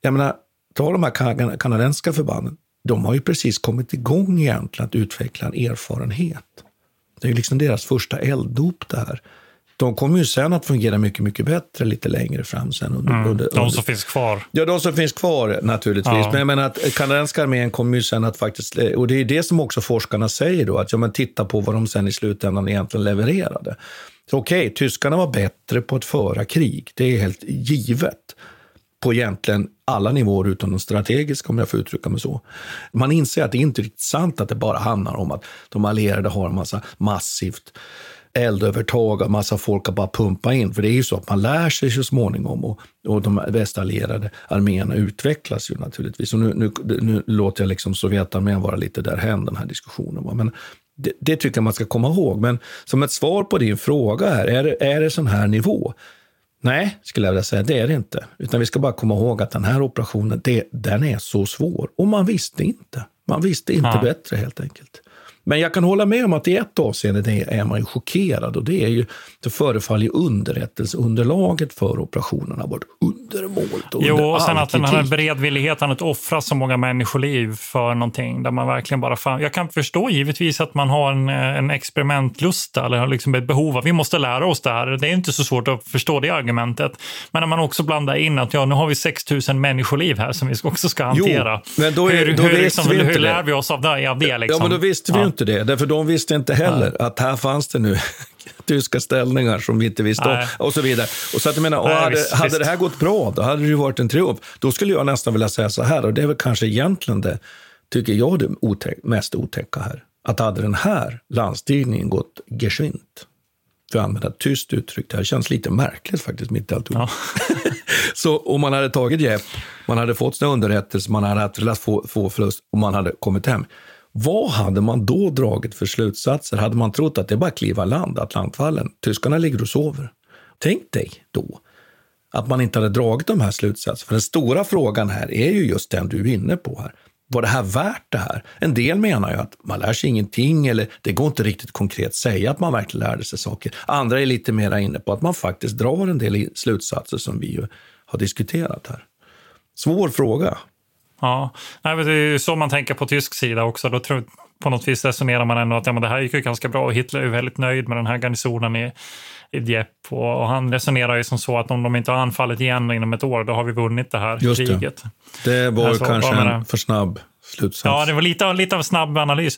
Jag menar, ta de här kanadensiska förbanden. De har ju precis kommit igång egentligen att utveckla en erfarenhet. Det är ju liksom deras första elddop det här. De kommer ju sen att fungera mycket, mycket bättre lite längre fram. Sen under, mm, under, de under, som finns kvar. Ja, de som finns kvar naturligtvis. Ja. Men menar att kanadensiska armén kommer ju sen att faktiskt, och det är det som också forskarna säger då, att ja, men titta på vad de sen i slutändan egentligen levererade. Okej, okay, tyskarna var bättre på att föra krig, det är helt givet på egentligen alla nivåer utom de strategiska, om jag får uttrycka mig så. Man inser att det inte är riktigt sant att det bara handlar om att de allierade har en massa massivt eldövertag av massa folk att bara pumpa in. För det är ju så att man lär sig så småningom och, och de västallierade arméerna utvecklas ju naturligtvis. Och nu, nu, nu låter jag liksom Sovjetarmén vara lite därhän, den här diskussionen. Va? Men det, det, tycker jag man ska komma ihåg. Men som ett svar på din fråga här, är, är det sån här nivå? Nej, skulle jag vilja säga, det är det inte. Utan vi ska bara komma ihåg att den här operationen, det, den är så svår. Och man visste inte. Man visste inte ja. bättre helt enkelt. Men jag kan hålla med om att i ett avseende är man ju chockerad och det är ju, det förefaller ju underrättelseunderlaget för operationerna varit undermåligt och Jo, under och sen att den här beredvilligheten att offra så många människoliv för någonting där man verkligen bara fan, Jag kan förstå givetvis att man har en, en experimentlusta eller liksom ett behov av vi måste lära oss det här. Det är inte så svårt att förstå det argumentet. Men när man också blandar in att ja, nu har vi 6000 människoliv här som vi också ska hantera. Jo, men då, är, hur, då hur, liksom, hur lär vi oss av det? Av det liksom? Ja, men då visste vi ju inte det. Därför de visste inte heller Nej. att här fanns det nu tyska ställningar som vi inte visste Nej. om. Och så vidare. Och så att jag menar, och Nej, hade, visst, hade visst. det här gått bra, då hade det ju varit en triumf. Då skulle jag nästan vilja säga så här, och det är väl kanske egentligen det, tycker jag, det otäck, mest otäcka här. Att hade den här landstigningen gått geschwint, för att använda ett tyst uttryck, det här känns lite märkligt faktiskt mitt i alltihop. Ja. så om man hade tagit hjälp, man hade fått sina underrättelser, man hade haft få, få förlust och man hade kommit hem. Vad hade man då dragit för slutsatser? Hade man trott att det är bara att kliva land, Atlantfallen, tyskarna ligger och sover? Tänk dig då att man inte hade dragit de här slutsatserna. För den stora frågan här är ju just den du är inne på här. Var det här värt det här? En del menar ju att man lär sig ingenting eller det går inte riktigt konkret säga att man verkligen lärde sig saker. Andra är lite mer inne på att man faktiskt drar en del slutsatser som vi ju har diskuterat här. Svår fråga. Ja, Nej, det är så man tänker på tysk sida också. Då tror, på något vis resonerar man ändå att ja, men det här gick ju ganska bra och Hitler är väldigt nöjd med den här garnisonen i, i Dieppe. Och, och han resonerar ju som så att om de inte har anfallit igen inom ett år, då har vi vunnit det här Just kriget. Det, det var Alltså, kanske en för snabb slutsats. Ja, det var lite, lite av snabb analys.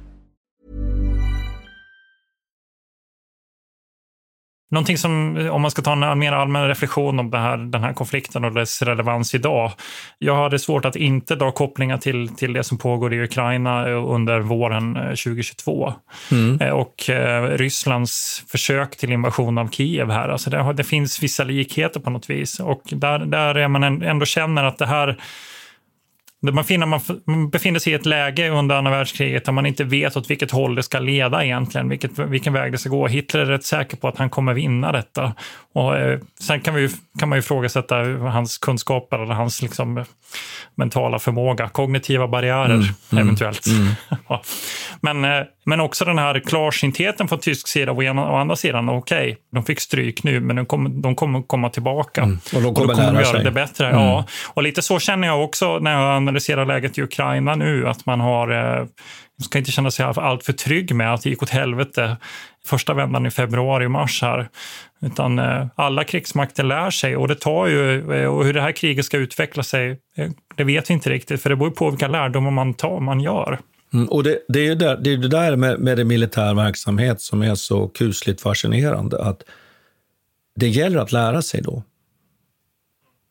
Någonting som, om man ska ta en mer allmän reflektion om här, den här konflikten och dess relevans idag. Jag hade svårt att inte dra kopplingar till, till det som pågår i Ukraina under våren 2022. Mm. Och eh, Rysslands försök till invasion av Kiev här. Alltså det, det finns vissa likheter på något vis. Och där, där är man ändå känner att det här man, finner, man befinner sig i ett läge under andra världskriget där man inte vet åt vilket håll det ska leda egentligen, vilket, vilken väg det ska gå. Hitler är rätt säker på att han kommer vinna detta. Och, eh, sen kan, vi, kan man ju ifrågasätta hans kunskaper eller hans liksom, mentala förmåga, kognitiva barriärer mm, mm eventuellt. Mm, mm. men, eh, men också den här klarsyntheten från tysk sida och å andra sidan, okej, okay, de fick stryk nu, men de kommer, de kommer komma tillbaka. Mm, och de kommer, och de kommer göra sig. det bättre. Mm. Ja. Och lite så känner jag också när jag analyserar läget i Ukraina nu, att man har eh, ska inte känna sig allt för trygg med att det gick åt helvete första vändan i februari, mars här. Utan eh, alla krigsmakter lär sig och det tar ju, eh, och hur det här kriget ska utveckla sig, eh, det vet vi inte riktigt, för det beror på vilka lärdomar man tar, man gör. Mm, och det, det, är ju där, det, är det där med, med det militär verksamhet som är så kusligt fascinerande, att det gäller att lära sig då.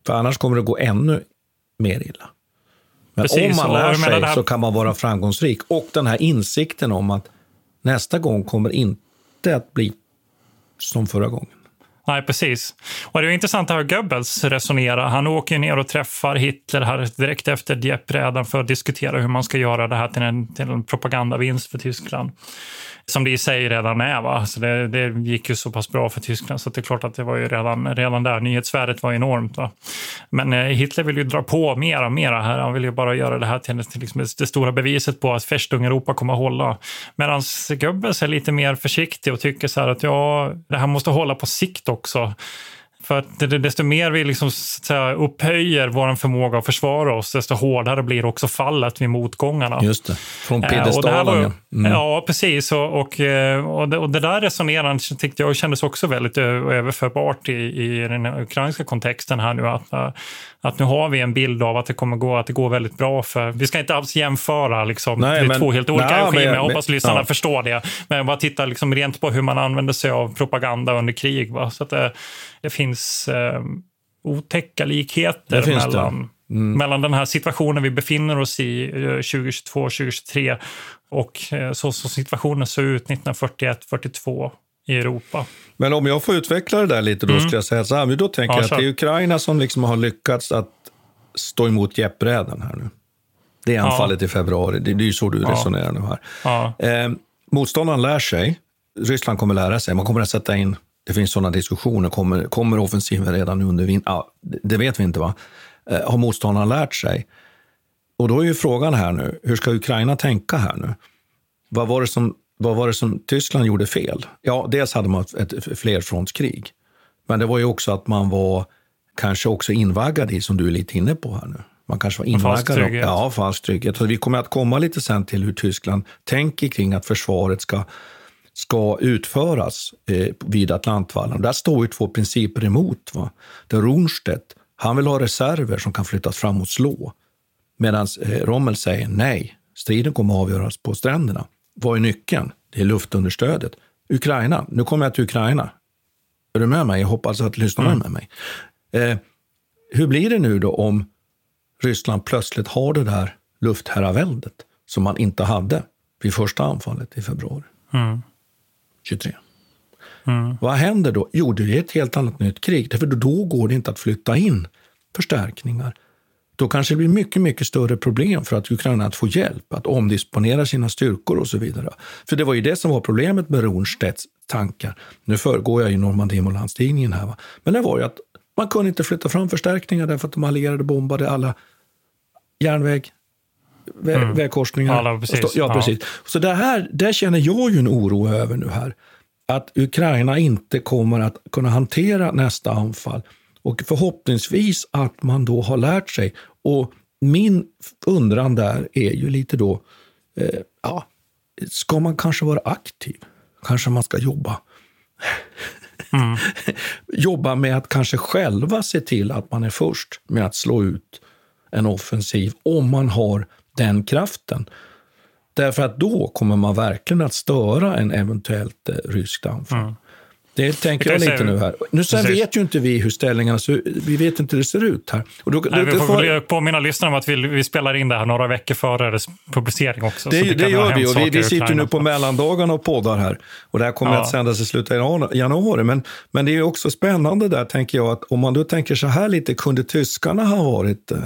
För annars kommer det gå ännu mer illa. Men Precis, om man lär sig här... så kan man vara framgångsrik. Och den här insikten om att nästa gång kommer inte att bli som förra gången. Nej, precis. Och det är intressant att höra Goebbels resonera. Han åker ner och träffar Hitler här direkt efter Dieppe för att diskutera hur man ska göra det här till en, till en propagandavinst för Tyskland som det i sig redan är. Va? Så det, det, gick ju så pass bra för Tyskland så det är klart att det var ju redan, redan där. Nyhetsvärdet var enormt. Va? Men eh, Hitler vill ju dra på mera och mera här. Han vill ju bara göra det här till, till liksom det stora beviset på att Festung Europa kommer att hålla. Medan Goebbels är lite mer försiktig och tycker så här att ja, det här måste hålla på sikt också. För att desto mer vi liksom, säga, upphöjer vår förmåga att försvara oss, desto hårdare blir också fallet vid motgångarna. Just det, från piedestalen. Eh, mm. Ja, precis. Och, och, eh, och, det, och det där resonerandet tyckte jag kändes också väldigt överförbart i, i den ukrainska kontexten här nu. Att, eh, att nu har vi en bild av att det kommer gå, att det går väldigt bra för... Vi ska inte alls jämföra, liksom, nej, det är men, två helt olika nej, regimer. Men, jag hoppas men, lyssnarna ja. förstår det. Men bara titta liksom rent på hur man använder sig av propaganda under krig. Va? Så att det, det finns eh, otäcka likheter mellan, mm. mellan den här situationen vi befinner oss i 2022, eh, 2023 och eh, så som situationen såg ut 1941, 42 i Europa. Men om jag får utveckla det där lite, då mm. skulle jag säga så här, då tänker ja, jag att det är Ukraina som liksom har lyckats att stå emot jeppräden här nu. Det är anfallet ja. i februari, det, är ju så du ja. resonerar nu här. Ja. Eh, motståndaren lär sig, Ryssland kommer lära sig, man kommer att sätta in, det finns sådana diskussioner, kommer, kommer offensiven redan nu under vintern? Ja, det vet vi inte va. Eh, har motståndaren lärt sig? Och då är ju frågan här nu, hur ska Ukraina tänka här nu? Vad var det som vad var det som Tyskland gjorde fel? Ja, dels hade man ett flerfrontskrig. Men det var ju också att man var kanske också invaggad i, som du är lite inne på här nu. Man kanske var invaggad. Falsk trygghet. Ja, falsk trygghet. Så vi kommer att komma lite sen till hur Tyskland tänker kring att försvaret ska, ska utföras eh, vid Atlantvallen. Där står ju två principer emot. Va? Där Rundstedt, han vill ha reserver som kan flyttas fram och slå. Medan eh, Rommel säger nej, striden kommer att avgöras på stränderna. Vad är nyckeln? Det är luftunderstödet. Ukraina. Nu kommer jag till Ukraina. Är du med mig? Jag hoppas att lyssnarna mm. är med mig. Eh, hur blir det nu då om Ryssland plötsligt har det där luftherraväldet som man inte hade vid första anfallet i februari mm. 23? Mm. Vad händer då? Jo, det är ett helt annat nytt krig. För då går det inte att flytta in förstärkningar då kanske det blir mycket, mycket större problem för att Ukraina att få hjälp, att omdisponera sina styrkor och så vidare. För det var ju det som var problemet med Ronstedts tankar. Nu föregår jag ju Normandie-Molandstidningen här, va? men det var ju att man kunde inte flytta fram förstärkningar därför att de allierade bombade alla järnväg, vä mm. vägkorsningar. Alla, precis. Ja, precis. Så det här, där känner jag ju en oro över nu här. att Ukraina inte kommer att kunna hantera nästa anfall. Och förhoppningsvis att man då har lärt sig. Och min undran där är ju lite då, eh, ja, ska man kanske vara aktiv? Kanske man ska jobba Mm. jobba med att kanske själva se till att man är först med att slå ut en offensiv, om man har den kraften. Därför att då kommer man verkligen att störa en eventuellt eh, ryskt anfall. Mm. Det tänker jag, jag lite nu här. Nu sen vet ju inte vi hur ställningarna ser ut. Vi vet inte hur det ser ut här. Och då, Nej, då, vi får för... påminna lyssnarna om att vi, vi spelar in det här några veckor före dess publicering också. Det, det, det gör vi och vi, vi sitter nu på mellandagarna och poddar här. Och det här kommer ja. att sändas i slutet av januari. Men, men det är också spännande där, tänker jag, att om man då tänker så här lite, kunde tyskarna ha varit eh,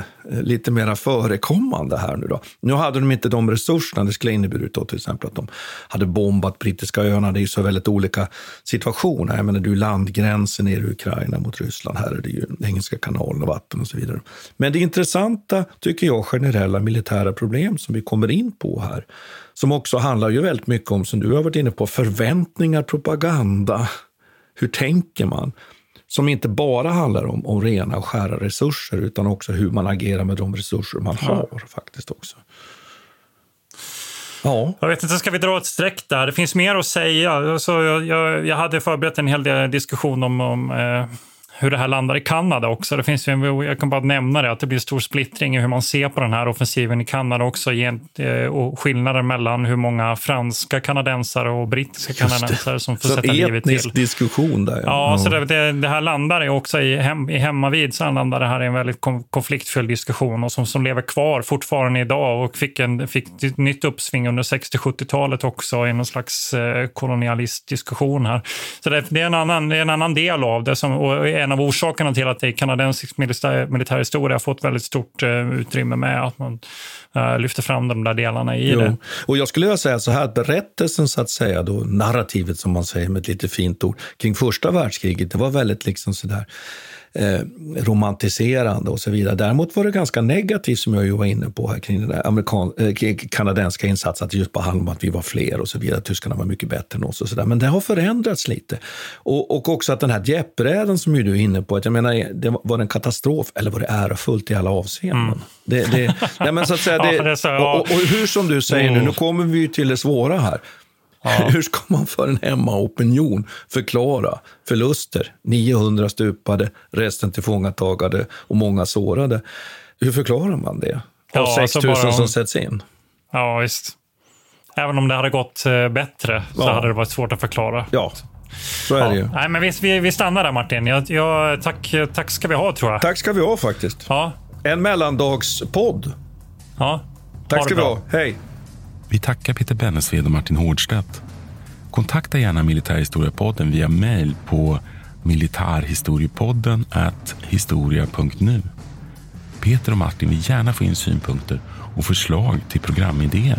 lite mera förekommande här nu då? Nu hade de inte de resurserna. Det skulle inneburit då till exempel att de hade bombat brittiska öarna. Det är ju så väldigt olika situationer situationer. Jag menar, du landgränsen nere i Ukraina mot Ryssland. Här är det ju Engelska kanalen och vatten och så vidare. Men det intressanta, tycker jag, generella militära problem som vi kommer in på här, som också handlar ju väldigt mycket om, som du har varit inne på, förväntningar, propaganda. Hur tänker man? Som inte bara handlar om, om rena och skära resurser, utan också hur man agerar med de resurser man har. Faktiskt också. Ja. Jag vet inte, ska vi dra ett streck där? Det finns mer att säga. Alltså, jag, jag, jag hade förberett en hel del diskussion om, om eh, hur det här landar i Kanada också. Det finns, jag kan bara nämna det, att det blir stor splittring i hur man ser på den här offensiven i Kanada också eh, och skillnaden mellan hur många franska kanadensare och brittiska kanadensare som får så sätta livet till. diskussion där. Ja, ja, ja. så det, det, här landar också i, hem, i hemmavid, så landar det här i en väldigt konfliktfylld diskussion och som, som lever kvar fortfarande idag och fick, en, fick ett nytt uppsving under 60-70-talet också i någon slags eh, kolonialistdiskussion här. Så det, det, är en annan, det är en annan del av det som, och en av orsakerna till att kanadensisk militär, militär historia har fått väldigt stort uh, utrymme med att man uh, lyfter fram de där delarna i jo. det. Och jag skulle vilja säga så här, berättelsen så att säga, då, narrativet som man säger med ett lite fint ord, kring första världskriget, det var väldigt liksom sådär eh, romantiserande och så vidare. Däremot var det ganska negativt, som jag ju var inne på här, kring den amerikan, eh, kanadensiska insatsen, att det just handlade om att vi var fler och så vidare. Tyskarna var mycket bättre än oss och så där. Men det har förändrats lite. Och, och också att den här Jeppräden som ju du är inne på, att jag menar, det var en katastrof eller var det ärofullt i alla avseenden? Mm. Det, det, nej, men så att säga, det, det och, och, och, hur som du säger mm. nu, nu kommer vi till det svåra här. Ja. Hur ska man för en hemmaopinion förklara förluster? 900 stupade, resten tillfångatagade och många sårade. Hur förklarar man det? Av ja, 6 000 bara... som sätts in? Ja, visst. Även om det hade gått eh, bättre så ja. hade det varit svårt att förklara. Ja, så är det ju. Nej, men vi, vi, vi stannar där Martin. Jag, jag, tack, tack ska vi ha tror jag. Tack ska vi ha faktiskt. Ja. En mellandagspodd. Ja. Tack ska vi ha. Hej. Vi tackar Peter Bennesved och Martin Hårdstedt. Kontakta gärna Militärhistoriepodden via mejl på militarhistoriepodden historia.nu. Peter och Martin vill gärna få in synpunkter och förslag till programidéer.